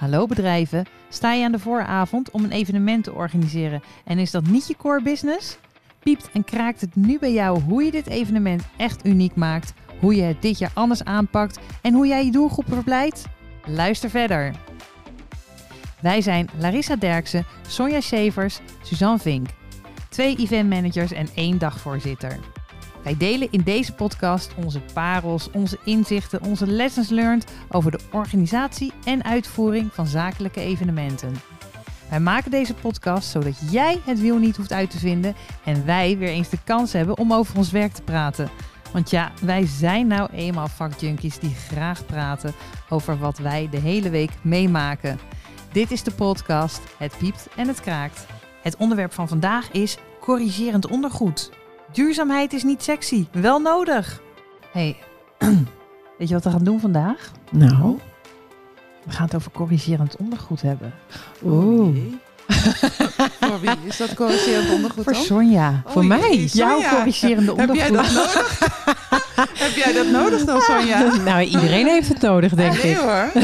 Hallo bedrijven, sta je aan de vooravond om een evenement te organiseren en is dat niet je core business? Piept en kraakt het nu bij jou hoe je dit evenement echt uniek maakt, hoe je het dit jaar anders aanpakt en hoe jij je doelgroep verblijdt? Luister verder. Wij zijn Larissa Derksen, Sonja Schevers, Suzanne Vink. Twee eventmanagers en één dagvoorzitter. Wij delen in deze podcast onze parels, onze inzichten, onze lessons learned over de organisatie en uitvoering van zakelijke evenementen. Wij maken deze podcast zodat jij het wiel niet hoeft uit te vinden en wij weer eens de kans hebben om over ons werk te praten. Want ja, wij zijn nou eenmaal vakjunkies die graag praten over wat wij de hele week meemaken. Dit is de podcast Het piept en het kraakt. Het onderwerp van vandaag is corrigerend ondergoed. Duurzaamheid is niet sexy, wel nodig. hey, weet je wat we gaan doen vandaag? Nou. We gaan het over corrigerend ondergoed hebben. Oeh. Voor wie is dat corrigerend ondergoed Voor dan? Sonja. Oh, Voor mij? jee, Jouw Sonja. corrigerende Heb jij ondergoed. dat nodig? Heb jij dat nodig dan, Sonja? Nou, iedereen heeft het nodig, denk nee ik. hoor.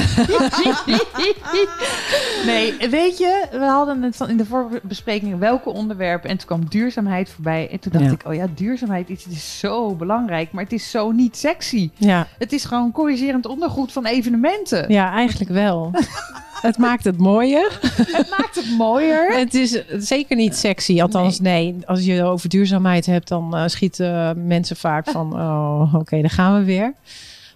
nee, weet je, we hadden het van in de voorbespreking welke onderwerpen en toen kwam duurzaamheid voorbij. En toen dacht Ja. ik, oh ja, duurzaamheid het is zo belangrijk, maar het is zo niet sexy. Ja, Het is gewoon corrigerend ondergoed van evenementen. ja eigenlijk wel. het maakt het mooier. Het maakt het mooier. Het is zeker niet sexy. Althans, nee. Als je over duurzaamheid hebt, dan eh, schieten mensen vaak van... Oh, oké, daar gaan we weer.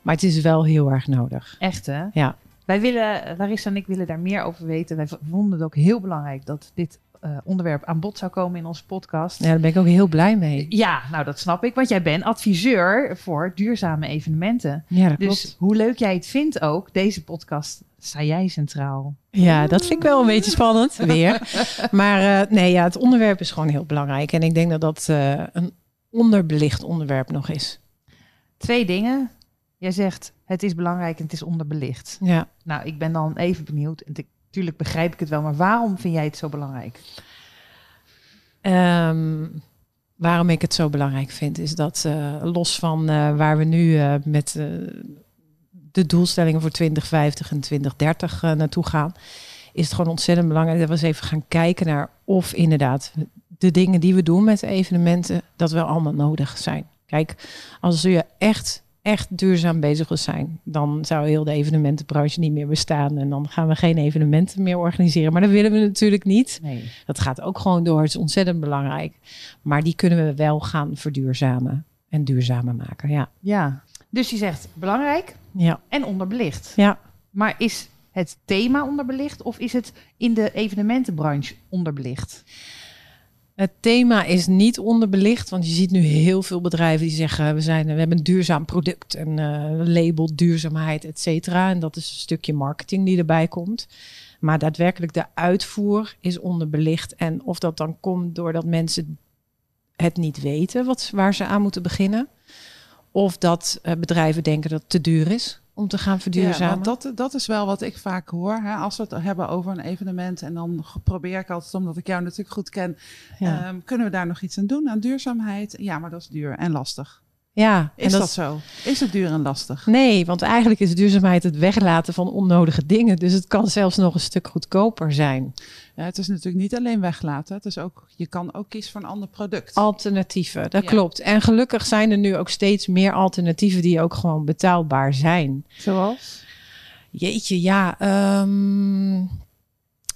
Maar het is wel heel erg nodig. Echt hè? Ja. Wij willen, Larissa en ik willen daar meer over weten. Wij vonden het ook heel belangrijk dat dit eh, onderwerp aan bod zou komen in onze podcast. Ja, daar ben ik ook heel blij mee. Ja, nou dat snap ik, want jij bent adviseur voor duurzame evenementen. Ja, dat Dus klopt. hoe leuk jij het vindt ook, deze podcast sta jij centraal. Ja, dat vind ik wel een beetje spannend, weer. Maar eh, nee, ja, het onderwerp is gewoon heel belangrijk. En ik denk dat dat eh, een onderbelicht onderwerp nog is. Twee dingen. Jij zegt het is belangrijk en het is onderbelicht. Ja. Nou, ik ben dan even benieuwd. En natuurlijk begrijp ik het wel, maar waarom vind jij het zo belangrijk? Ehm, waarom ik het zo belangrijk vind, is dat eh, los van waar we nu met de doelstellingen voor 2050 en 2030 eh, naartoe gaan, is het gewoon ontzettend belangrijk dat we eens even gaan kijken naar of inderdaad de dingen die we doen met de evenementen, dat wel allemaal nodig zijn. Kijk, als je echt, echt duurzaam bezig wil zijn, dan zou heel de evenementenbranche niet meer bestaan en dan gaan we geen evenementen meer organiseren. Maar dat willen we natuurlijk niet. Nee. Dat gaat ook gewoon door. Het is ontzettend belangrijk. Maar die kunnen we wel gaan verduurzamen en duurzamer maken. Ja. Ja. Dus je zegt belangrijk Ja. en onderbelicht. Ja. Maar is het thema onderbelicht of is het in de evenementenbranche onderbelicht? Het thema is niet onderbelicht, want je ziet nu heel veel bedrijven die zeggen we, zijn, we hebben een duurzaam product en eh, label duurzaamheid, et cetera. En dat is een stukje marketing die erbij komt. Maar daadwerkelijk de uitvoer is onderbelicht. En of dat dan komt doordat mensen het niet weten wat, waar ze aan moeten beginnen. Of dat eh, bedrijven denken dat het te duur is om te gaan verduurzamen. dat, dat is wel wat ik vaak hoor. Hè? Als we het hebben over een evenement. En dan probeer ik altijd, omdat ik jou natuurlijk goed ken. ja. ehm, kunnen we daar nog iets aan doen? Aan duurzaamheid? Ja, maar dat is duur en lastig. Ja, Is dat, zo? Is het duur en lastig? Nee, want eigenlijk is duurzaamheid het weglaten van onnodige dingen. Dus het kan zelfs nog een stuk goedkoper zijn. Ja, het is natuurlijk niet alleen weglaten. Het is ook, je kan ook kiezen voor een ander product. Alternatieven, dat Ja. klopt. En gelukkig zijn er nu ook steeds meer alternatieven die ook gewoon betaalbaar zijn. Zoals? Jeetje, ja. ehm,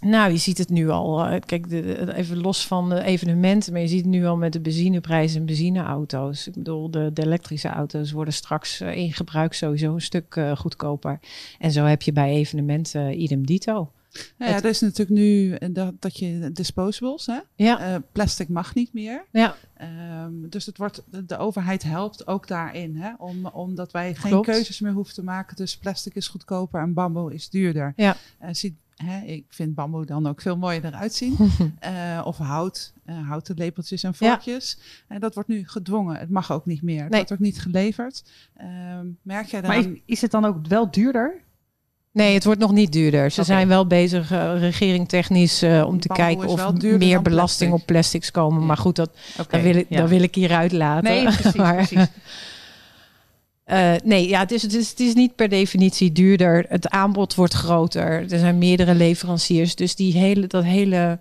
nou, je ziet het nu al. eh, Kijk, de, de- even los van de evenementen, maar je ziet het nu al met de benzineprijs en benzineauto's. Ik bedoel, de, de elektrische auto's worden straks eh, in gebruik sowieso een stuk eh, goedkoper. En zo heb je bij evenementen idem dito. Nou ja, er is natuurlijk nu dat, dat je disposables, hè? Ja, plastic mag niet meer. ja. Ehm, dus het wordt, de, overheid helpt ook daarin, hè? Om, omdat wij geen keuzes meer hoeven te maken. Dus plastic is goedkoper en bamboe is duurder. Ja. En ziet, hè, ik vind bamboe dan ook veel mooier eruit zien. Eh, of hout, eh, houten lepeltjes en Ja. vorkjes. En dat wordt nu gedwongen. Het mag ook niet meer. Het Nee. wordt ook niet geleverd. Ehm, merk jij Maar dan? is, is het dan ook wel duurder? Nee, het wordt nog niet duurder. Ze zijn wel bezig, regering technisch, eh, om te kijken of meer belasting plastic. op plastics komen. Ja. Maar goed, dat, dat, wil ik, ja. dat wil ik hieruit laten. Nee, precies, Maar- precies. Eh, nee, ja, het, is, het, is, het is niet per definitie duurder. Het aanbod wordt groter. Er zijn meerdere leveranciers. Dus die hele, dat hele,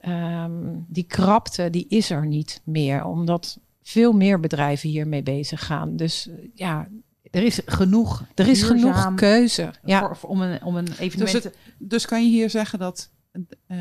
ehm, die krapte, die is er niet meer. Omdat veel meer bedrijven hiermee bezig gaan. Dus eh, ja, Er is genoeg. er is genoeg keuze. Ja, voor, voor- om, een, om een evenement Dus, te- het- dus kan je hier zeggen dat eh,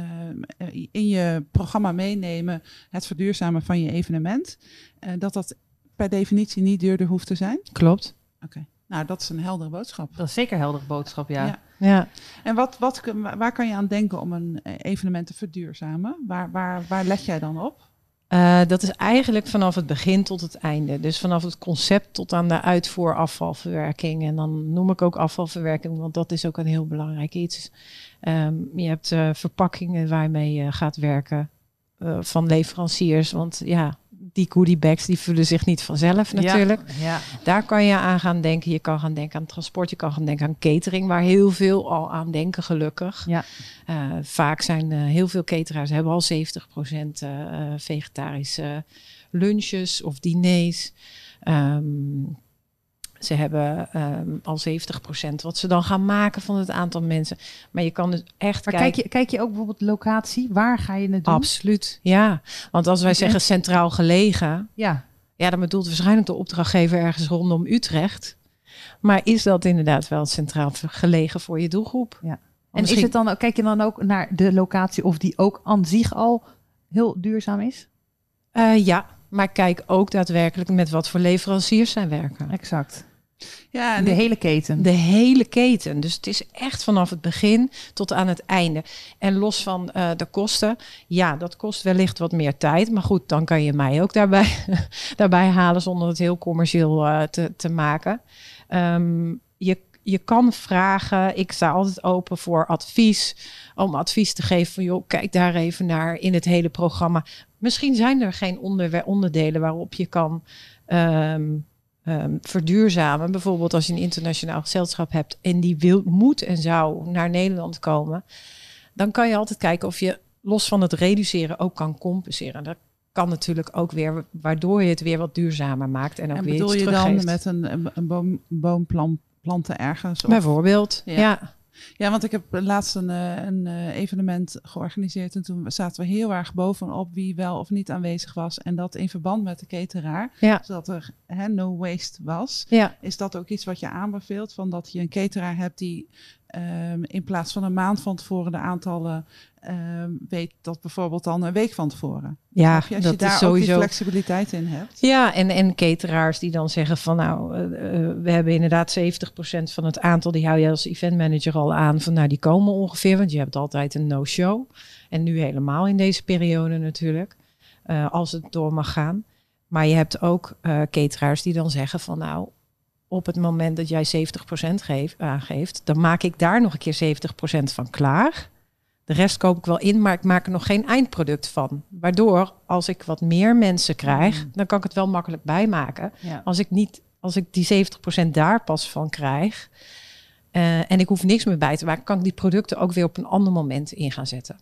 in je programma meenemen het verduurzamen van je evenement, eh, dat dat per definitie niet duurder hoeft te zijn? klopt. Oké. Nou, dat is een heldere boodschap. Dat is zeker een heldere boodschap, ja. Ja. Ja. En wat, wat, kun- waar kan je aan denken om een eh, evenement te verduurzamen? Waar, waar, waar let jij dan op? Eh, dat is eigenlijk vanaf het begin tot het einde. Dus vanaf het concept tot aan de uitvoer afvalverwerking. En dan noem ik ook afvalverwerking, want dat is ook een heel belangrijk iets. Ehm, je hebt eh, verpakkingen waarmee je gaat werken eh, van leveranciers. Want ja, die goodie bags die vullen zich niet vanzelf natuurlijk. Ja, ja. Daar kan je aan gaan denken. Je kan gaan denken aan transport, je kan gaan denken aan catering, waar heel veel al aan denken, gelukkig. Ja. Eh, vaak zijn eh, heel veel cateraars hebben al 70% eh, vegetarische lunches of diners. Ehm, ze hebben ehm, al 70% wat ze dan gaan maken van het aantal mensen. Maar je kan dus echt Maar kijken. kijk je, kijk je ook bijvoorbeeld locatie? Waar ga je het doen? Absoluut, ja. Want als wij En- zeggen centraal gelegen, Ja, ja, dan bedoelt waarschijnlijk de opdrachtgever ergens rondom Utrecht. Maar is dat inderdaad wel centraal gelegen voor je doelgroep? Ja. En is het dan, kijk je dan ook naar de locatie of die ook aan zich al heel duurzaam is? Eh, ja, maar kijk ook daadwerkelijk met wat voor leveranciers zij werken. Exact. Ja, de ik- hele keten. De hele keten. Dus het is echt vanaf het begin tot aan het einde. En los van eh, de kosten, ja, dat kost wellicht wat meer tijd. Maar goed, dan kan je mij ook daarbij, daarbij halen zonder het heel commercieel eh, te, te maken. Ehm, je, je kan vragen, ik sta altijd open voor advies, om advies te geven van joh, kijk daar even naar in het hele programma. Misschien zijn er geen onderdelen waarop je kan ehm, ehm, verduurzamen. Bijvoorbeeld als je een internationaal gezelschap hebt en die wil, moet en zou naar Nederland komen, dan kan je altijd kijken of je los van het reduceren ook kan compenseren. Dat kan natuurlijk ook weer, waardoor je het weer wat duurzamer maakt en ook en weer bedoel iets je dan teruggeeft. met een, een, boom, boomplan planten ergens? Of- Bijvoorbeeld, Ja. ja. Ja, want ik heb laatst een, eh, een eh, evenement georganiseerd. En toen zaten we heel erg bovenop wie wel of niet aanwezig was. En dat in verband met de cateraar. Ja. Zodat er hè, no waste was. ja. Is dat ook iets wat je aanbeveelt? Van dat je een cateraar hebt die ehm, in plaats van een maand van tevoren de aantallen ehm, weet dat bijvoorbeeld dan een week van tevoren. Ja, je? Als dat je daar is ook die sowieso. flexibiliteit in hebt. Ja, en, en cateraars die dan zeggen van nou, eh, eh, we hebben inderdaad 70% van het aantal, die hou je als event manager al aan, van nou die komen ongeveer, want je hebt altijd een no-show. En nu helemaal in deze periode natuurlijk, eh, als het door mag gaan. Maar je hebt ook eh cateraars die dan zeggen van nou, op het moment dat jij 70% geef, aangeeft, dan maak ik daar nog een keer 70% van klaar. De rest koop ik wel in, maar ik maak er nog geen eindproduct van. Waardoor, als ik wat meer mensen krijg, Mm. dan kan ik het wel makkelijk bijmaken. Ja. Als ik niet, als ik die 70% daar pas van krijg. Eh, en ik hoef niks meer bij te maken, kan ik die producten ook weer op een ander moment in gaan zetten.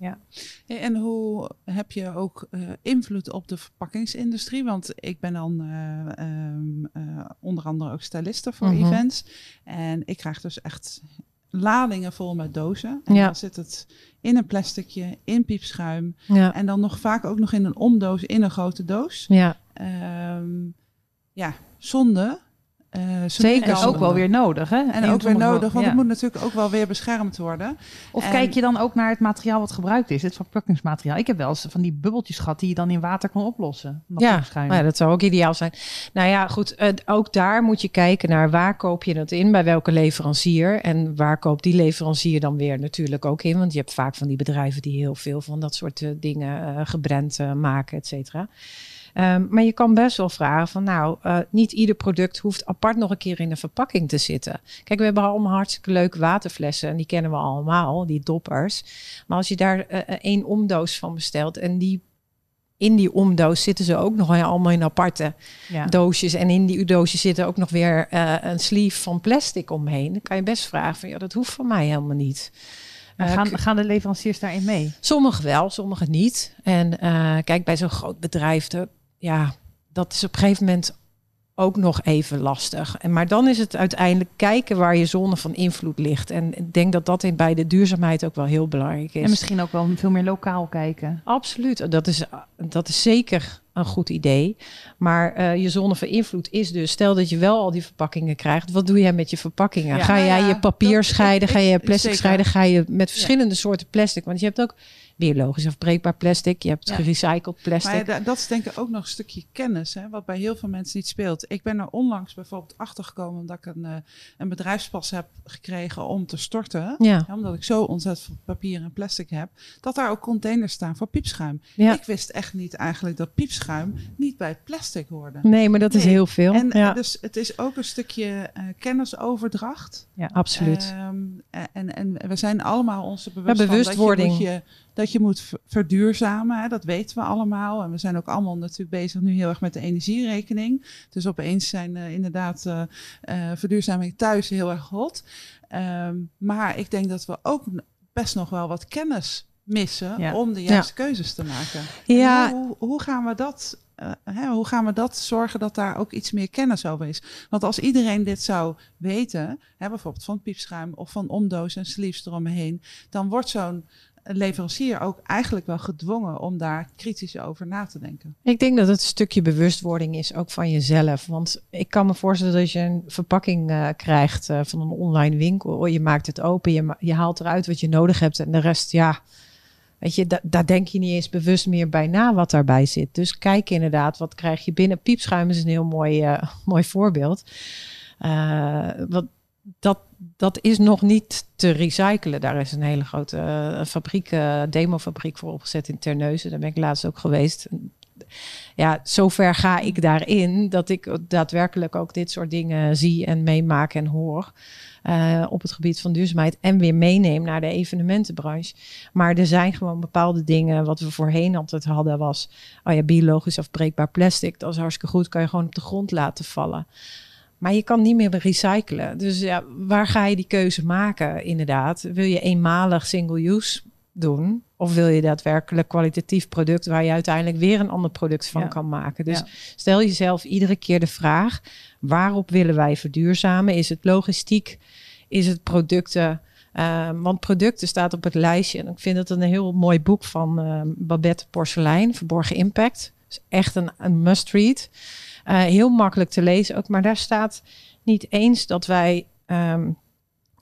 Hey, En hoe heb je ook eh, invloed op de verpakkingsindustrie? Want ik ben dan eh, ehm, eh, onder andere ook styliste voor Mhm. events. En ik krijg dus echt ladingen vol met dozen. En Ja. dan zit het in een plasticje, in piepschuim. Ja, En dan nog vaak ook nog in een omdoos, in een grote doos. ja. Ehm, ja, zonde. Eh, ze Zeker ook wel weer nodig, hè? En ook weer nodig, want ja. het moet natuurlijk ook wel weer beschermd worden. Of En- kijk je dan ook naar het materiaal wat gebruikt is, het verpakkingsmateriaal. Ik heb wel eens van die bubbeltjes gehad die je dan in water kon oplossen. Dat Ja, nou ja, dat zou ook ideaal zijn. Nou ja, goed, eh, ook daar moet je kijken naar waar koop je het in, bij welke leverancier. En waar koopt die leverancier dan weer natuurlijk ook in. Want je hebt vaak van die bedrijven die heel veel van dat soort eh, dingen eh, gebrand eh, maken, et cetera. Ehm, maar je kan best wel vragen van nou, eh, niet ieder product hoeft apart nog een keer in een verpakking te zitten. Kijk, we hebben allemaal hartstikke leuke waterflessen en die kennen we allemaal, die doppers. Maar als je daar eh, eh, één omdoos van bestelt en die in die omdoos zitten ze ook nog allemaal in aparte ja. doosjes. En in die doosjes zitten ook nog weer een sleeve van plastic omheen. Dan kan je best vragen van ja, dat hoeft van mij helemaal niet. Gaan, gaan de leveranciers daarin mee? Sommigen wel, sommigen niet. En kijk, bij zo'n groot bedrijf, de, ja, dat is op een gegeven moment ook nog even lastig. En, maar dan is het uiteindelijk kijken waar je zone van invloed ligt. En ik denk dat dat in, bij de duurzaamheid ook wel heel belangrijk is. En misschien ook wel veel meer lokaal kijken. Absoluut, dat is, dat is zeker een goed idee. Maar uh, je zone van invloed is dus, stel dat je wel al die verpakkingen krijgt, wat doe jij met je verpakkingen? Ja, ga nou jij ja, je papier dat- scheiden? ik- ga je plastic zeker. scheiden? Ga je met verschillende soorten plastic? Want je hebt ook biologisch afbreekbaar plastic, je hebt Ja. gerecycled plastic. Maar ja, da- dat is denk ik ook nog een stukje kennis, hè, wat bij heel veel mensen niet speelt. Ik ben er onlangs bijvoorbeeld achter gekomen omdat ik een, eh, een bedrijfspas heb gekregen om te storten. ja, Ja, omdat ik zo ontzettend veel papier en plastic heb, dat daar ook containers staan voor piepschuim. ja. Ik wist echt niet eigenlijk dat piepschuim niet bij plastic hoorde. Nee, maar dat is heel veel. En eh, ja, dus het is ook een stukje eh, kennisoverdracht. ja, absoluut. Ehm, en, en we zijn allemaal onze bewust van bewustwording. Dat je, moet je, dat je moet ver- verduurzamen. Hè, dat weten we allemaal. En we zijn ook allemaal natuurlijk bezig nu heel erg met de energierekening. Dus opeens zijn eh, inderdaad eh, eh, verduurzaming thuis heel erg hot. Ehm, maar ik denk dat we ook best nog wel wat kennis missen Ja. om de juiste keuzes te maken. Ja. Hoe, hoe gaan we dat? hè, hoe gaan we dat zorgen dat daar ook iets meer kennis over is? Want als iedereen dit zou weten, hè, bijvoorbeeld van piepschuim of van omdoos en sleeves eromheen, dan wordt zo'n leverancier ook eigenlijk wel gedwongen om daar kritisch over na te denken. Ik denk dat het een stukje bewustwording is, ook van jezelf. Want ik kan me voorstellen dat je een verpakking eh, krijgt eh, van een online winkel. Oh, Je maakt het open, je, je haalt eruit wat je nodig hebt. En de rest, ja, weet je, da- daar denk je niet eens bewust meer bij na wat daarbij zit. Dus kijk inderdaad, wat krijg je binnen. Piepschuim is een heel mooi, eh, mooi voorbeeld. Wat, dat, dat is nog niet te recyclen. Daar is een hele grote eh, fabriek, eh, demofabriek voor opgezet in Terneuzen. Daar ben ik laatst ook geweest. Ja, zover ga ik daarin dat ik daadwerkelijk ook dit soort dingen zie en meemaak en hoor. eh, op het gebied van duurzaamheid en weer meeneem naar de evenementenbranche. Maar er zijn gewoon bepaalde dingen, wat we voorheen altijd hadden, was oh ja, biologisch afbreekbaar plastic. Dat is hartstikke goed, kan je gewoon op de grond laten vallen. Maar je kan niet meer recyclen. Dus ja, waar ga je die keuze maken, inderdaad? Wil je eenmalig single-use doen? Of wil je daadwerkelijk kwalitatief product waar je uiteindelijk weer een ander product van Ja. kan maken? Dus Ja. stel jezelf iedere keer de vraag: waarop willen wij verduurzamen? Is het logistiek? Is het producten? Eh, want producten staat op het lijstje. En ik vind het een heel mooi boek van eh, Babette Porcelein, Verborgen Impact. is echt een, een must-read. Eh, heel makkelijk te lezen ook. Maar daar staat niet eens dat wij... ehm,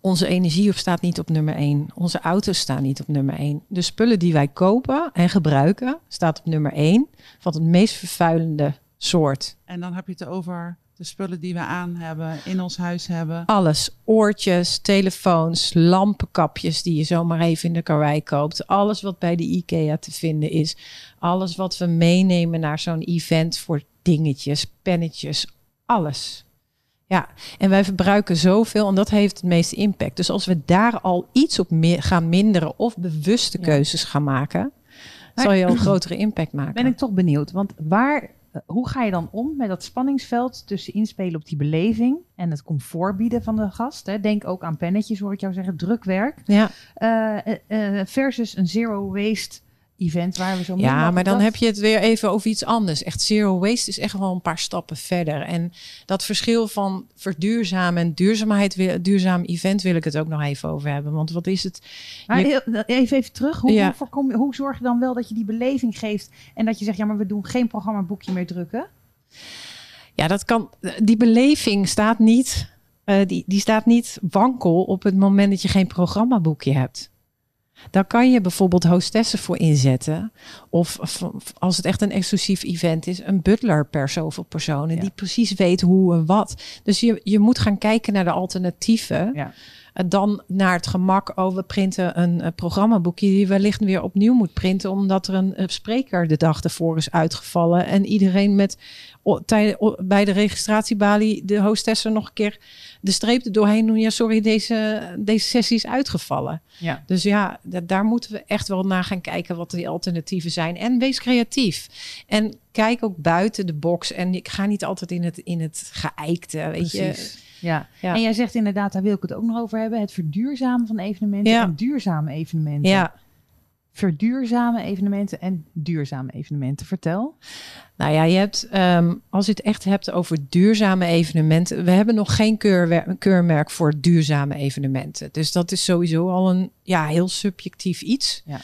onze energie staat niet op nummer één. Onze auto's staan niet op nummer één. De spullen die wij kopen en gebruiken... staat op nummer één van het meest vervuilende soort. En dan heb je het over de spullen die we aan hebben, in ons huis hebben. Alles. Oortjes, telefoons, lampenkapjes die je zomaar even in de karwei koopt. Alles wat bij de IKEA te vinden is. Alles wat we meenemen naar zo'n event voor dingetjes, pennetjes, alles. Ja, en wij verbruiken zoveel en dat heeft het meeste impact. Dus als we daar al iets op gaan minderen of bewuste keuzes gaan maken, Maar- zal je al een grotere impact maken. Ben ik toch benieuwd. Want waar, eh, hoe ga je dan om met dat spanningsveld tussen inspelen op die beleving en het comfort bieden van de gast? Hè? Denk ook aan pennetjes, hoor ik jou zeggen, drukwerk. Ja. eh, eh, versus een zero waste event waar we zo Ja, maar dan dat- heb je het weer even over iets anders. Echt zero waste is echt wel een paar stappen verder. En dat verschil van verduurzamen en duurzaamheid, duurzaam event wil ik het ook nog even over hebben. Want wat is het? Maar Je- even, even terug. Hoe, Ja. hoe, voorkom je, hoe zorg je dan wel dat je die beleving geeft en dat je zegt, ja, maar we doen geen programmaboekje meer drukken? Ja, dat kan. Die beleving staat niet, eh, die, die staat niet wankel op het moment dat je geen programmaboekje hebt. Daar kan je bijvoorbeeld hostessen voor inzetten. Of, of als het echt een exclusief event is, een butler per zoveel personen. Ja. Die precies weet hoe en wat. Dus je, je moet gaan kijken naar de alternatieven. Ja. Eh, Dan naar het gemak, oh, we printen een eh, programmaboekje die wellicht weer opnieuw moet printen, omdat er een eh, spreker de dag ervoor is uitgevallen. En iedereen met bij de registratiebalie de hostessen nog een keer de streep er doorheen doen. Ja, sorry, deze, deze sessie is uitgevallen. Ja. Dus ja, da- daar moeten we echt wel naar gaan kijken wat die alternatieven zijn. En wees creatief. En kijk ook buiten de box. En ik ga niet altijd in het, in het geëikte, weet je. Ja. Ja. en jij zegt inderdaad, daar wil ik het ook nog over hebben, het verduurzamen van evenementen Ja. en duurzame evenementen. Ja, verduurzame evenementen en duurzame evenementen. Vertel. Nou ja, je hebt, ehm, als je het echt hebt over duurzame evenementen, we hebben nog geen keurmerk voor duurzame evenementen. Dus dat is sowieso al een ja, heel subjectief iets. Ja.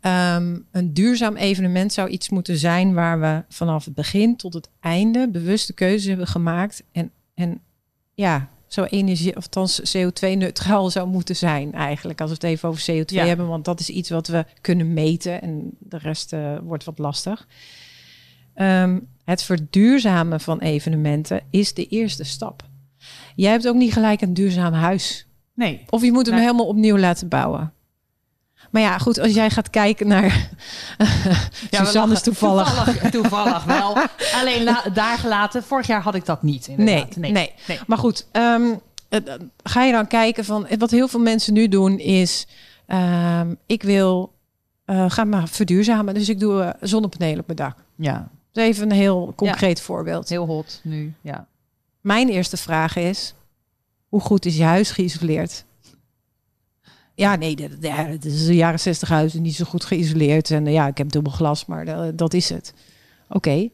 Ehm, een duurzaam evenement zou iets moeten zijn waar we vanaf het begin tot het einde bewuste keuzes hebben gemaakt. En, en ja, zo energie, of althans CO2-neutraal zou moeten zijn eigenlijk. Als we het even over CO2 Ja. hebben, want dat is iets wat we kunnen meten en de rest eh, wordt wat lastig. Ehm, het verduurzamen van evenementen is de eerste stap. Jij hebt ook niet gelijk een duurzaam huis. Nee. Of je moet hem helemaal opnieuw laten bouwen. Maar ja, goed, als jij gaat kijken naar... Suzanne is toevallig... Toevallig, toevallig wel. Alleen la- daar gelaten. Vorig jaar had ik dat niet. Nee, nee. nee. Maar goed, eh, ga je dan kijken van... Wat heel veel mensen nu doen is... ehm, ik wil... eh ga maar verduurzamen. Dus ik doe eh, zonnepanelen op mijn dak. Ja, even een heel concreet voorbeeld. heel hot nu. Ja. Mijn eerste vraag is: hoe goed is je huis geïsoleerd? Ja, nee, ja, het is een jaren 60 huis en niet zo goed geïsoleerd. En eh, ja, ik heb dubbel glas, maar dat, dat is het. Oké.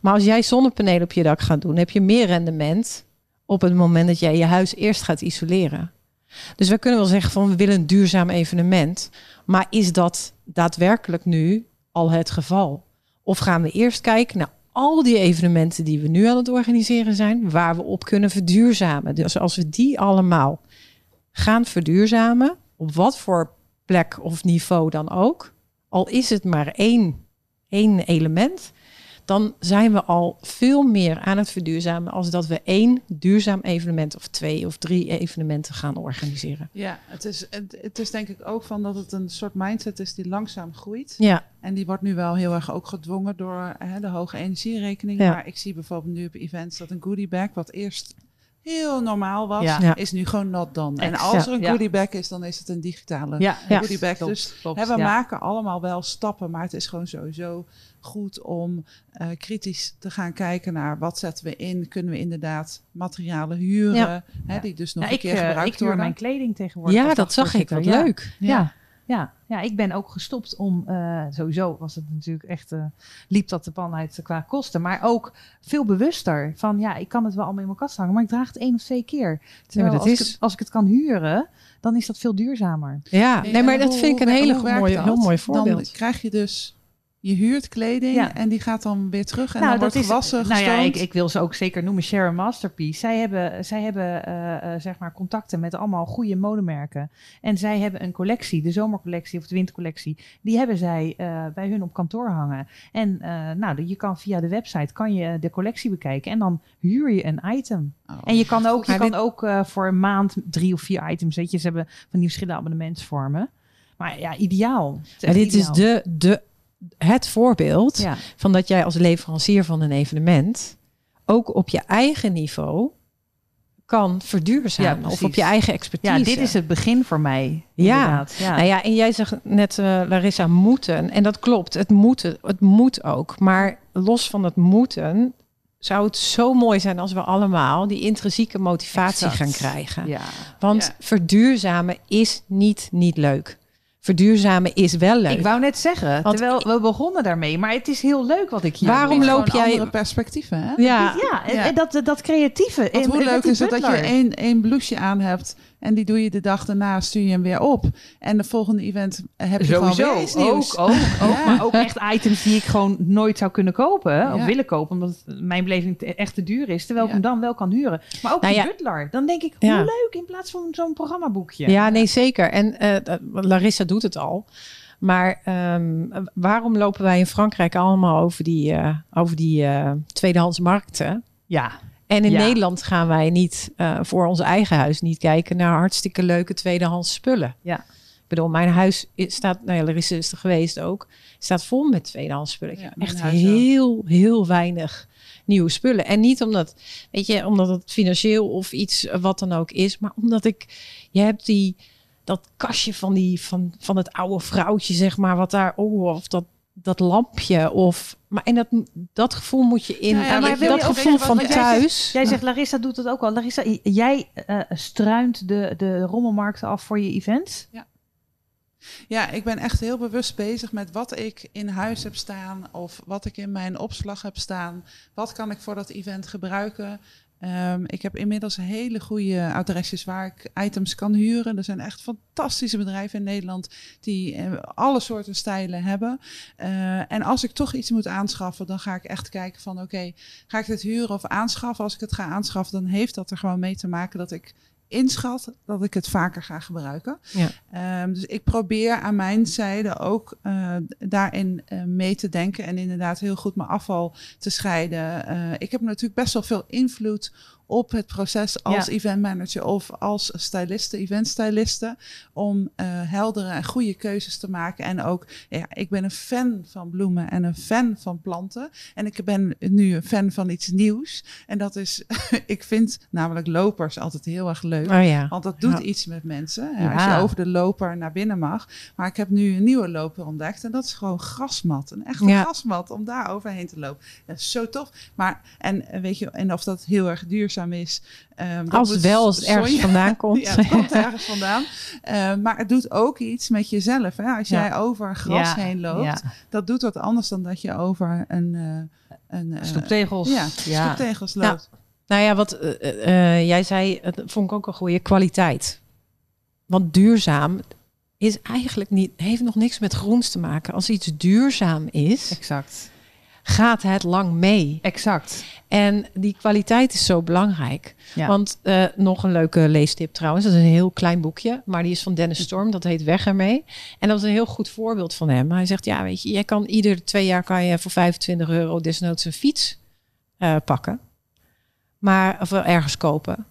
Maar als jij zonnepanelen op je dak gaat doen, heb je meer rendement op het moment dat jij je huis eerst gaat isoleren. Dus we kunnen wel zeggen van we willen een duurzaam evenement. Maar is dat daadwerkelijk nu al het geval? Of gaan we eerst kijken naar al die evenementen die we nu aan het organiseren zijn, waar we op kunnen verduurzamen? Dus als we die allemaal gaan verduurzamen, op wat voor plek of niveau dan ook, al is het maar één, één element, dan zijn we al veel meer aan het verduurzamen als dat we één duurzaam evenement of twee of drie evenementen gaan organiseren. Ja, het is, het, het is denk ik ook van dat het een soort mindset is die langzaam groeit. Ja, En die wordt nu wel heel erg ook gedwongen door hè, de hoge energierekeningen. Ja. Maar ik zie bijvoorbeeld nu op events dat een goodie bag, wat eerst heel normaal was, Ja. Ja. is nu gewoon not done. En als er een ja. goodie bag is, dan is het een digitale Ja, Ja. goodie bag. Klopt, Dus klopt, hè, we ja. maken allemaal wel stappen, maar het is gewoon sowieso goed om eh, kritisch te gaan kijken naar wat zetten we in. Kunnen we inderdaad materialen huren, Ja. hè, Ja. die dus nog Ja, een ik, keer eh, gebruikt ik huur worden. mijn kleding tegenwoordig. ja dat zag ik. Wat leuk. Ja. Ja, ja, ik ben ook gestopt om, eh, sowieso was het natuurlijk echt, eh, liep dat de pan uit qua kosten, maar ook veel bewuster van, ja, ik kan het wel allemaal in mijn kast hangen, maar ik draag het één of twee keer. Terwijl dat als, is- ik het, als ik het kan huren, dan is dat veel duurzamer. Ja, nee, maar dat vind ik een hele mooie, heel mooi Dan voorbeeld. krijg je dus, je huurt kleding Ja. en die gaat dan weer terug en nou, dan wordt gewassen, nou ja, ik, ik wil ze ook zeker noemen Share Masterpiece. Zij hebben, zij hebben eh, eh, zeg maar contacten met allemaal goede modemerken. En zij hebben een collectie, de zomercollectie of de wintercollectie. Die hebben zij eh, bij hun op kantoor hangen. En eh, nou, je kan via de website kan je de collectie bekijken en dan huur je een item. Oh. En je kan ook, je Maar kan dit- ook eh, voor een maand drie of vier items, weet je, ze hebben van die verschillende abonnementsvormen. Maar ja, ideaal. Is Maar dit is de, de, het voorbeeld Ja. van dat jij als leverancier van een evenement ook op je eigen niveau kan verduurzamen. Ja, of op je eigen expertise. ja, dit is het begin voor mij. Ja. inderdaad. ja. Nou ja, en jij zegt net, eh, Larissa, moeten. En dat klopt, het moet, het moet ook. Maar los van het moeten, zou het zo mooi zijn als we allemaal die intrinsieke motivatie Exact. gaan krijgen. Ja. Want verduurzamen is niet niet leuk. Verduurzamen is wel leuk. Ik wou net zeggen, Want- terwijl we begonnen daarmee, maar het is heel leuk wat ik hier Waarom loop jij- andere perspectieven, hè? ja, Ja, en, dat, dat creatieve. Want hoe en leuk is het dat je één, één blouseje aan hebt en die doe je de dag daarna, stuur je hem weer op. En de volgende event heb je gewoon Sowieso, weer iets nieuws. ook, ook, ook Ja. maar ook echt items die ik gewoon nooit zou kunnen kopen of Ja. willen kopen, omdat mijn beleving echt te duur is, terwijl ik Ja. hem dan wel kan huren. Maar ook Nou die ja. butler, dan denk ik, hoe Ja. leuk in plaats van zo'n programmaboekje. Ja, nee, zeker. En eh, Larissa doet het al. Maar ehm, waarom lopen wij in Frankrijk allemaal over die, eh, over die eh, tweedehands markten? Ja, En in Ja. Nederland gaan wij niet eh, voor ons eigen huis niet kijken naar hartstikke leuke tweedehands spullen. Ja. Ik bedoel, mijn huis is- staat, nou ja, Larissa is er geweest ook, staat vol met tweedehands spullen. Ja, echt ook. heel, heel weinig nieuwe spullen. En niet omdat, weet je, omdat het financieel of iets eh, wat dan ook is, maar omdat ik, je hebt die, dat kastje van, die, van, van het oude vrouwtje, zeg maar, wat daar, oh, of dat, dat lampje, of, maar en dat, dat gevoel moet je in, Ja, ja, en maar dat, je gevoel van jij thuis. Jij zegt, Larissa doet het ook al. Larissa, jij eh, struint de, de rommelmarkten af voor je events? Ja, ik ben echt heel bewust bezig met wat ik in huis heb staan of wat ik in mijn opslag heb staan. Wat kan ik voor dat event gebruiken? Um, ik heb inmiddels hele goede adresjes waar ik items kan huren. Er zijn echt fantastische bedrijven in Nederland die uh, alle soorten stijlen hebben. Uh, en als ik toch iets moet aanschaffen, dan ga ik echt kijken van oké, ga ik dit huren of aanschaffen? Als ik het ga aanschaffen, dan heeft dat er gewoon mee te maken dat ik inschat dat ik het vaker ga gebruiken. Ja. Um, dus ik probeer aan mijn zijde ook uh, daarin uh, mee te denken en inderdaad heel goed mijn afval te scheiden. Uh, ik heb natuurlijk best wel veel invloed op het proces als ja. event manager of als styliste, eventstyliste, om uh, heldere en goede keuzes te maken. En ook, ja, ik ben een fan van bloemen en een fan van planten. En ik ben nu een fan van iets nieuws. En dat is, ik vind namelijk lopers altijd heel erg leuk. Oh ja. Want dat doet ja. iets met mensen. Ja, als je over de loper naar binnen mag. Maar ik heb nu een nieuwe loper ontdekt. En dat is gewoon grasmat. Een echte grasmat om daar overheen te lopen. Dat is zo tof. Maar, en weet je, en of dat heel erg duurzaam is. Um, als het wel als het ergens vandaan komt. ja, het komt ergens vandaan. Uh, maar het doet ook iets met jezelf. Hè? Als jij over gras ja. heen loopt, dat doet wat anders dan dat je over een... Uh, een uh, stoeptegels. Ja, stoeptegels loopt. Nou ja, wat jij zei, dat vond ik ook een goede kwaliteit. Want duurzaam is eigenlijk niet, heeft nog niks met groens te maken. Als iets duurzaam is, exact. Gaat het lang mee. Exact. En die kwaliteit is zo belangrijk. Ja. Want uh, nog een leuke leestip trouwens. Dat is een heel klein boekje. Maar die is van Dennis Storm. Dat heet Weg ermee. En dat is een heel goed voorbeeld van hem. Hij zegt, ja weet je, jij kan ieder twee jaar kan je voor 25 euro desnoods een fiets uh, pakken. Maar, of ergens kopen.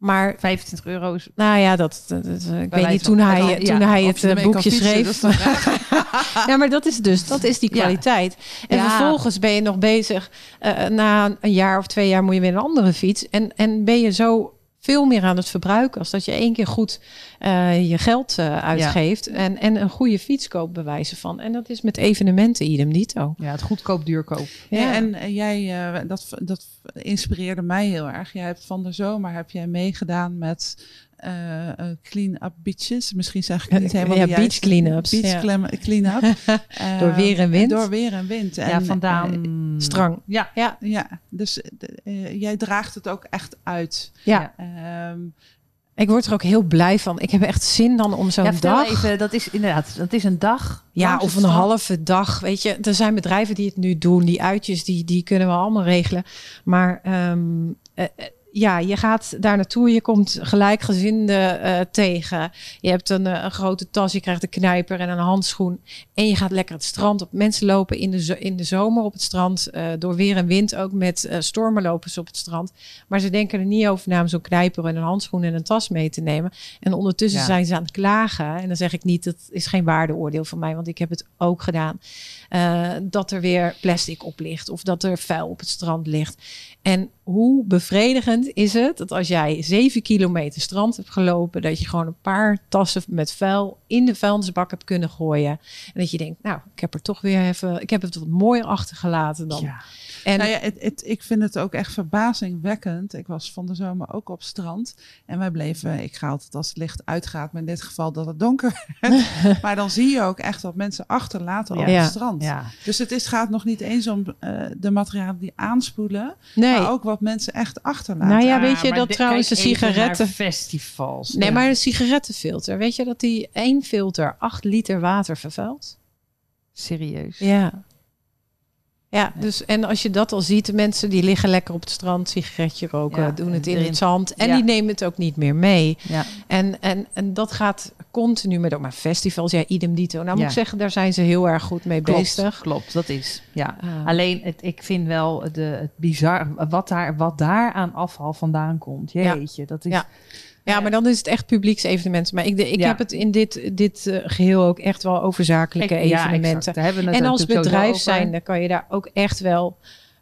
Maar 25 euro is. Nou ja, dat, dat, dat ik weet niet. Toen hij, toen ja, hij het uh, boekje schreef. Ja, maar dat is dus, dat is die kwaliteit. Ja. En ja. vervolgens ben je nog bezig. Uh, na een jaar of twee jaar moet je weer een andere fiets. En, en ben je zo veel meer aan het verbruiken als dat je één keer goed uh, je geld uh, uitgeeft ja. en, en een goede fiets koopt bewijzen van. En dat is met evenementen idem dito. Ja, het goedkoop duurkoop. Ja, ja en uh, jij, dat, dat inspireerde mij heel erg. Jij hebt van de zomer heb jij meegedaan met uh, uh, clean-up beaches. Misschien zeg ik niet helemaal ja, beach clean-ups. Beach ja. clean-up. uh, door weer en wind. Door weer en wind. En, ja, vandaan strang. Ja, ja. ja. dus jij draagt het ook echt uit. Ja. Um, ik word er ook heel blij van. Ik heb echt zin dan om zo'n ja, dag. Even, dat is inderdaad, dat is een dag. Ja, of een halve dag. Weet je, er zijn bedrijven die het nu doen. Die uitjes, die, die kunnen we allemaal regelen. Maar um, uh, ja, je gaat daar naartoe, je komt gelijkgezinden uh, tegen. Je hebt een, uh, een, grote tas, je krijgt een knijper en een handschoen. En je gaat lekker het strand op. Mensen lopen in de, in de zomer op het strand, uh, door weer en wind ook met stormen lopen ze op het strand. Maar ze denken er niet over na om zo'n knijper en een handschoen en een tas mee te nemen. En ondertussen ja. zijn ze aan het klagen. En dan zeg ik niet, dat is geen waardeoordeel van mij, want ik heb het ook gedaan. Dat er weer plastic op ligt of dat er vuil op het strand ligt. En hoe bevredigend is het dat als jij zeven kilometer strand hebt gelopen, dat je gewoon een paar tassen met vuil in de vuilnisbak hebt kunnen gooien. En dat je denkt, nou, ik heb er toch weer even, ik heb het wat mooier achtergelaten dan. Ja. En nou ja, het, het, ik vind het ook echt verbazingwekkend. Ik was van de zomer ook op strand. En wij bleven, ik ga altijd als het licht uitgaat, maar in dit geval dat het donker werd. maar dan zie je ook echt wat mensen achterlaten ja. op het strand. Ja. Dus het is, gaat nog niet eens om uh, de materialen die aanspoelen. Nee. Maar ook wat mensen echt achterlaten. Nou ja, weet je ah, dat trouwens de sigaretten... festivals. Nee, maar een sigarettenfilter. Weet je dat die één filter 8 liter water vervuilt? Serieus? Ja. Ja, dus en als je dat al ziet, de mensen die liggen lekker op het strand, sigaretje roken, ja, doen het in het zand en ja. die nemen het ook niet meer mee. Ja. En, en, en dat gaat continu met ook maar festivals, ja, idem dito. Nou moet ik zeggen, daar zijn ze heel erg goed mee klopt, bezig. Klopt, dat is. Ja. Uh. Alleen, het, ik vind wel de, het bizar, wat daar, wat daar aan afval vandaan komt. Jeetje, dat is... Ja. Maar dan is het echt publieksevenementen. Maar ik, ik ja. heb het in dit, dit uh, geheel ook echt wel over zakelijke ik, evenementen. Ja, exact, en als bedrijf zijn, dan kan je daar ook echt wel.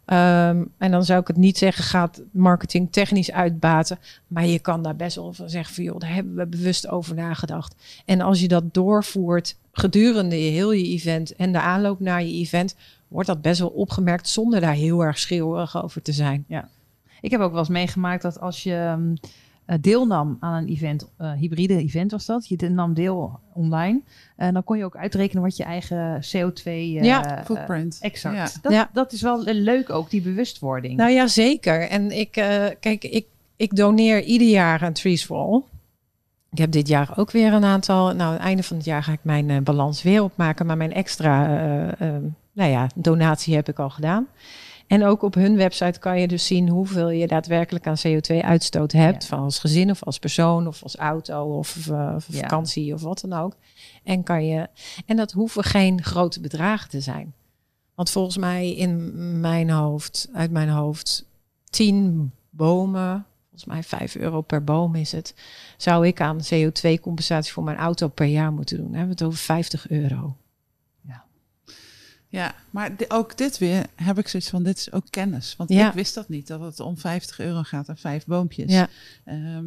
Um, en dan zou ik het niet zeggen, gaat marketing technisch uitbaten. Maar je kan daar best wel van zeggen van joh, daar hebben we bewust over nagedacht. En als je dat doorvoert gedurende je heel je event en de aanloop naar je event, wordt dat best wel opgemerkt zonder daar heel erg schreeuwerig over te zijn. Ja. Ik heb ook wel eens meegemaakt dat als je. Um, eh, deelnam aan een event, eh, hybride event was dat. Je nam deel online. En dan kon je ook uitrekenen wat je eigen CO2 eh, Ja, eh, Footprint. exact. Ja. Dat, Ja. dat is wel eh, leuk ook, die bewustwording. Nou ja, zeker. En ik, eh, kijk, ik, ik doneer ieder jaar aan Trees for All. Ik heb dit jaar ook weer een aantal. Nou, aan het einde van het jaar ga ik mijn eh, balans weer opmaken. Maar mijn extra eh, eh, nou ja, donatie heb ik al gedaan. En ook op hun website kan je dus zien hoeveel je daadwerkelijk aan CO2-uitstoot hebt. Ja. Van als gezin of als persoon of als auto of, eh, Ja. vakantie of wat dan ook. En, kan je, en dat hoeven geen grote bedragen te zijn. Want volgens mij in mijn hoofd, uit mijn hoofd, 10 bomen, volgens mij 5 euro per boom is het, zou ik aan CO2-compensatie voor mijn auto per jaar moeten doen. Dan hebben we het over 50 euro. Ja, maar ook dit weer heb ik zoiets van, dit is ook kennis. Want Ja. ik wist dat niet, dat het om 50 euro gaat en vijf boompjes. Ja. Ehm,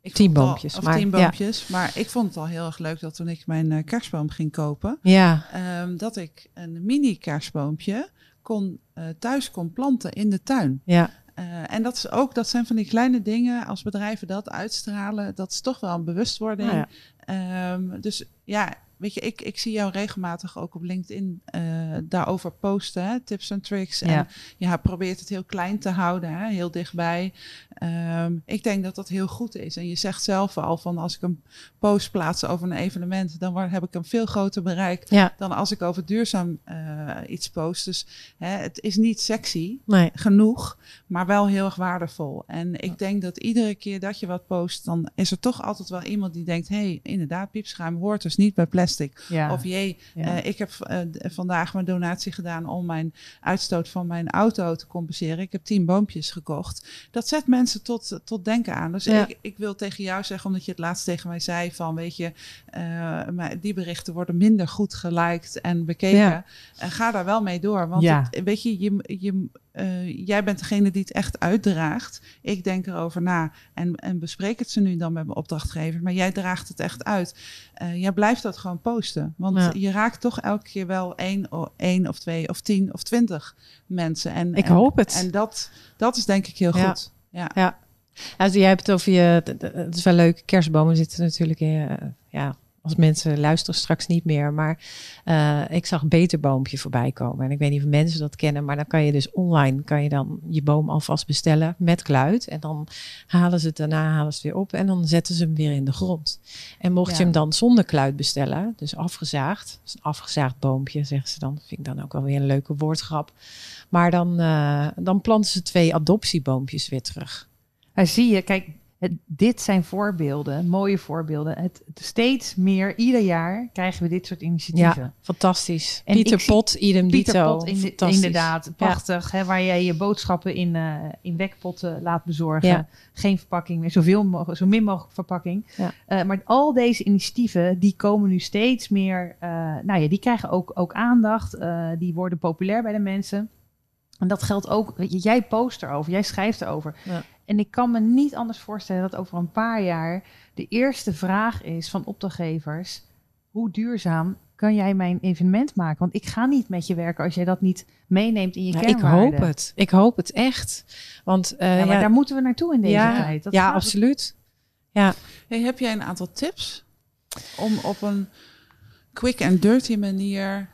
ik Tien al- boompjes, Of maar- tien ja. boompjes. Maar ik vond het al heel erg leuk dat toen ik mijn eh, kerstboom ging kopen, Ja, ehm, dat ik een mini kerstboompje kon, eh, thuis kon planten in de tuin. ja, Eh, en dat is ook, dat zijn van die kleine dingen, als bedrijven dat uitstralen, dat is toch wel een bewustwording. Nou Ehm, dus ja, weet je, ik, ik zie jou regelmatig ook op LinkedIn eh, daarover posten, hè, tips en tricks. En Ja. ja, probeert het heel klein te houden, hè, heel dichtbij. Ehm, ik denk dat dat heel goed is. En je zegt zelf al van als ik een post plaats over een evenement, dan heb ik een veel groter bereik ja, dan als ik over duurzaam eh, iets post. Dus hè, het is niet sexy, nee. genoeg, maar wel heel erg waardevol. En ik denk dat iedere keer dat je wat post, dan is er toch altijd wel iemand die denkt: hé, hey, inderdaad, piepschuim hoort dus niet bij plastic. Ja. Of jee, Ja. eh, ik heb eh, vandaag mijn donatie gedaan om mijn uitstoot van mijn auto te compenseren. Ik heb tien boompjes gekocht. Dat zet mensen tot, tot denken aan. Dus Ja. ik, ik wil tegen jou zeggen, omdat je het laatst tegen mij zei van, weet je, eh, die berichten worden minder goed geliked en bekeken. En ga daar wel mee door. Want het- weet je, je, je eh, jij bent degene die het echt uitdraagt. Ik denk erover na en, en bespreek het ze nu dan met mijn opdrachtgever. Maar jij draagt het echt uit. Eh, jij blijft dat gewoon posten. Want Ja. je raakt toch elke keer wel één, één of twee of tien of twintig mensen. En, Ik en- hoop het. En dat, dat is denk ik heel Ja. goed. Ja. Ja. Als jij hebt het over je, het is wel leuk, kerstbomen zitten natuurlijk in, eh, ja, als mensen luisteren straks niet meer. Maar eh, ik zag Beterboompje voorbij komen. En ik weet niet of mensen dat kennen, maar dan kan je dus online kan je dan je boom alvast bestellen met kluit. En dan halen ze het daarna halen ze het weer op en dan zetten ze hem weer in de grond. En mocht Ja. je hem dan zonder kluit bestellen, dus afgezaagd, dus een afgezaagd boompje zeggen ze dan, vind ik dan ook wel weer een leuke woordgrap. Maar dan, eh, dan planten ze twee adoptieboompjes weer terug. Maar zie je, kijk, het, dit zijn voorbeelden, mooie voorbeelden. Het, steeds meer, ieder jaar krijgen we dit soort initiatieven. Ja, fantastisch. En Pieter Pot, idem Pieter dito. Pot, in- inderdaad, prachtig. Hè, waar jij je boodschappen in, eh, in wekpotten laat bezorgen. Ja. Geen verpakking meer, zoveel mogelijk, zo min mogelijk verpakking. Eh, maar al deze initiatieven, die komen nu steeds meer, eh, nou ja, die krijgen ook, ook aandacht. die worden populair bij de mensen. En dat geldt ook, weet je, jij post erover, jij schrijft erover. Ja. En ik kan me niet anders voorstellen dat over een paar jaar de eerste vraag is van opdrachtgevers: hoe duurzaam kan jij mijn evenement maken? Want ik ga niet met je werken als jij dat niet meeneemt in je Ja, ik hoop het. Ik hoop het echt. Want eh, Ja, maar ja, daar moeten we naartoe in deze ja, tijd. Dat ja absoluut. Hey, heb jij een aantal tips om op een quick en dirty manier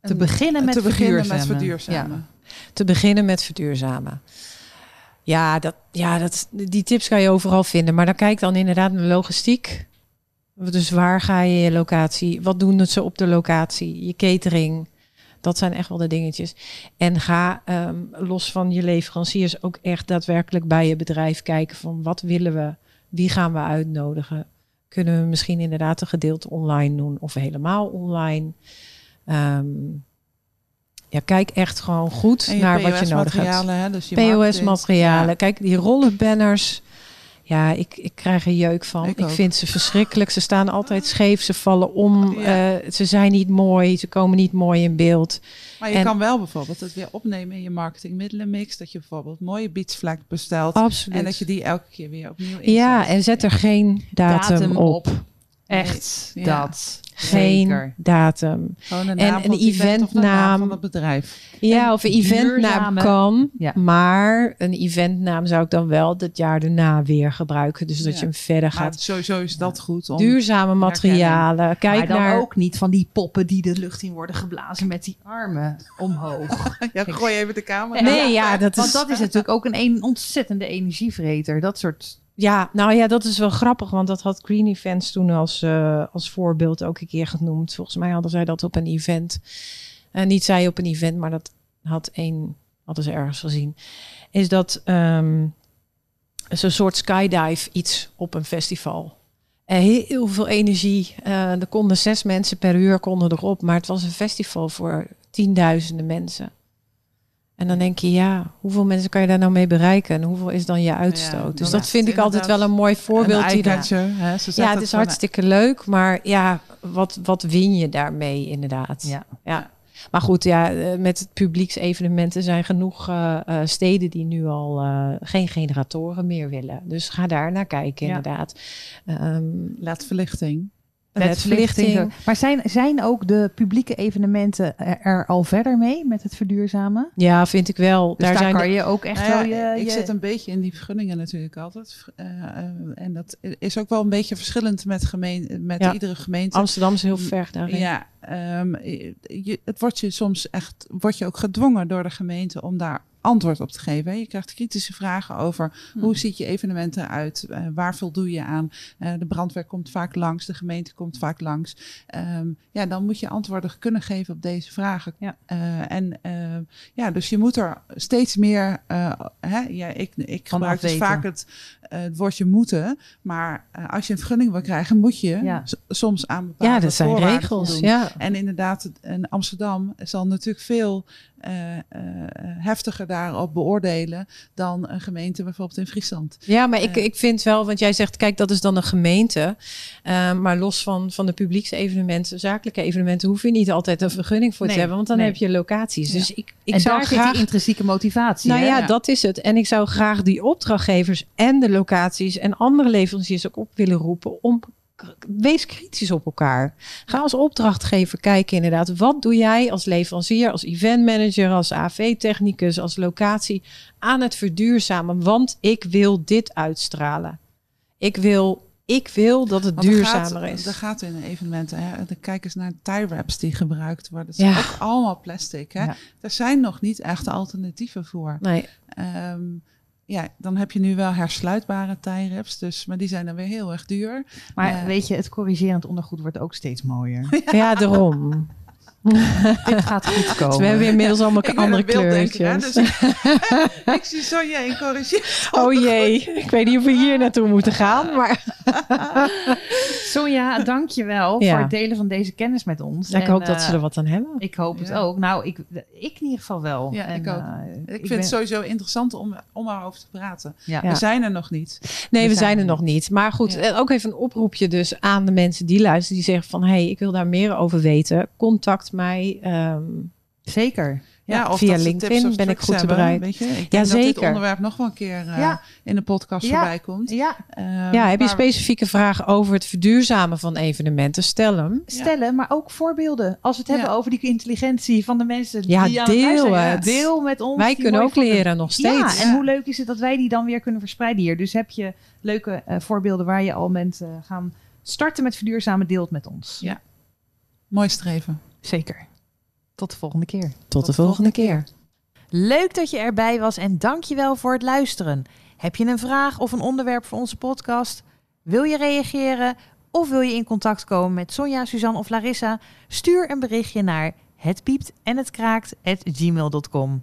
Te beginnen met te beginnen met verduurzamen. verduurzamen? Te beginnen met verduurzamen. Ja, dat, ja dat, die tips kan je overal vinden. Maar dan kijk dan inderdaad naar logistiek. Dus waar ga je je locatie? Wat doen ze op de locatie? Je catering. Dat zijn echt wel de dingetjes. En ga ehm, los van je leveranciers ook echt daadwerkelijk bij je bedrijf kijken van wat willen we? Wie gaan we uitnodigen? Kunnen we misschien inderdaad een gedeelte online doen of helemaal online? Ehm, ja, kijk echt gewoon goed naar wat je nodig hebt. POS-materialen, hè, dus. POS-materialen. Ja. Kijk, die rollenbanners. Ja, ik, ik krijg er jeuk van. Ik vind ze verschrikkelijk. Ze staan altijd scheef. Ze vallen om. Ja. eh, ze zijn niet mooi. Ze komen niet mooi in beeld. Maar je En- kan wel bijvoorbeeld het weer opnemen in je marketingmiddelenmix. Dat je bijvoorbeeld mooie beatsvlak bestelt. Absoluut. En dat je die elke keer weer opnieuw inzet. ja, en zet er geen datum, Datum op. op. Echt, Nee, ja. dat. Geen Zeker. datum. Gewoon een En naam een eventnaam. van het bedrijf. Ja, En of een eventnaam duurzame- kan. Ja. Maar een eventnaam zou ik dan wel het jaar daarna weer gebruiken. Dus dat Ja. je hem verder Maar gaat. sowieso is dat goed. Om, Duurzame materialen. Kijk maar dan naar. ook niet van die poppen die de lucht in worden geblazen met die armen omhoog. ja, gooi even de camera. Nee, ja, dat Want is. dat is natuurlijk ook een, een ontzettende energievreter. Dat soort... Ja, nou ja, dat is wel grappig, want dat had Green Events toen als, eh, als voorbeeld ook een keer genoemd. Volgens mij hadden zij dat op een event. En niet zij op een event, maar dat had één, hadden ze ergens gezien. Is dat ehm zo'n soort skydive iets op een festival. En heel veel energie. Eh, er konden zes mensen per uur konden erop, maar het was een festival voor tienduizenden mensen. En dan denk je, ja, hoeveel mensen kan je daar nou mee bereiken? En hoeveel is dan je uitstoot? dus dat vind ik altijd wel een mooi voorbeeld. Een die daar- hè, ze ja, het is hartstikke leuk, maar ja, wat, wat win je daarmee inderdaad? Ja. ja. Maar goed, ja, eh, met het publieksevenementen zijn genoeg eh, eh, steden die nu al eh, geen generatoren meer willen. Dus ga daar naar kijken, Ja. inderdaad. Ehm Laat verlichting. Maar zijn, zijn ook de publieke evenementen er, er al verder mee met het verduurzamen? Ja, vind ik wel. Dus daar, daar zijn kan de- je ook echt Nou wel je... ik je- zit een beetje in die vergunningen natuurlijk altijd. Eh, eh, en dat is ook wel een beetje verschillend met, gemeen, met Ja. iedere gemeente. Amsterdam is heel ver daarin. Ja, ehm, je, het wordt je soms echt, wordt je ook gedwongen door de gemeente om daar antwoord op te geven. Je krijgt kritische vragen over hoe ziet je evenement eruit, Eh, waar voldoe je aan. Eh, de brandweer komt vaak langs, de gemeente komt vaak langs. Ehm, ja, dan moet je antwoorden kunnen geven op deze vragen. Ja. Eh, en ehm, ja, dus je moet er steeds meer, hè, ja, ik, ik Van gebruik dus vaak het, het woordje moeten, maar als je een vergunning wil krijgen, moet je Ja. soms aan bepaalde Ja, dat zijn regels. Ja. En inderdaad, in Amsterdam zal natuurlijk veel heftiger daarop beoordelen dan een gemeente bijvoorbeeld in Friesland. Ja, maar ik, Eh. ik vind wel, want jij zegt, kijk, dat is dan een gemeente. Eh, maar los van, van de publieksevenementen, zakelijke evenementen, hoef je niet altijd een vergunning voor Nee, te hebben, want dan nee. heb je locaties. Ja. Dus ik, ik en zou daar zit graag. die intrinsieke motivatie. Nou hè? ja, Ja. dat is het. En ik zou graag die opdrachtgevers en de locaties en andere leveranciers ook op willen roepen om wees kritisch op elkaar. Ga als opdrachtgever kijken inderdaad. Wat doe jij als leverancier, als eventmanager, als AV-technicus, als locatie aan het verduurzamen? Want ik wil dit uitstralen. Ik wil, ik wil dat het Want er duurzamer gaat, is. Er gaat in evenementen, hè, de kijk eens naar tie wraps die gebruikt worden. Dat is Ja. ook allemaal plastic. Hè? Ja. Er zijn nog niet echt alternatieven voor. Nee, Ehm, ja, dan heb je nu wel hersluitbare tie wraps, dus, maar die zijn dan weer heel erg duur. Maar weet je, het corrigerend ondergoed wordt ook steeds mooier. ja, daarom. Dit gaat goed komen. Dus we hebben inmiddels allemaal Ik andere een hè, kleurtjes. dus ik zie Sonja in corrigeer. Oh jee, ik weet niet of we hier naartoe moeten gaan, maar Sonja, dankjewel Ja. voor het delen van deze kennis met ons. ik En, hoop dat eh, ze er wat aan hebben. Ik hoop het Ja. ook. Nou, ik, ik in ieder geval wel. Ja, ik ook. eh, Ik vind ben- het sowieso interessant om, om erover te praten. Ja. Ja. We zijn er nog niet. Nee, we, we zijn zijn er nog niet. Maar goed, Ja. eh, ook even een oproepje dus aan de mensen die luisteren. Die zeggen van, hé, hey, ik wil daar meer over weten. Contact mij. ehm, Zeker. Ja, of via LinkedIn tips of ben ik goed te hebben, bereid. Weet je? Ik denk Ja, dat dit zeker. onderwerp nog wel een keer eh, Ja. in de podcast Ja. voorbij komt. Ja, Ehm, ja, heb je specifieke vragen over het verduurzamen van evenementen? Stel hem. stellen, maar ook voorbeelden. Als we het hebben over die intelligentie van de mensen Ja, die aan het deel het. Deel met ons. Wij kunnen ook leren nog Ja, steeds. en hoe leuk is het dat wij die dan weer kunnen verspreiden hier. Dus heb je leuke eh, voorbeelden waar je al mensen gaan starten met verduurzamen, deel het met ons. Ja. Mooi streven. Zeker. Tot de volgende keer. Tot de volgende keer. Leuk dat je erbij was en dankjewel voor het luisteren. Heb je een vraag of een onderwerp voor onze podcast? Wil je reageren of wil je in contact komen met Sonja, Suzanne of Larissa? Stuur een berichtje naar het piept en het kraakt gmail.com.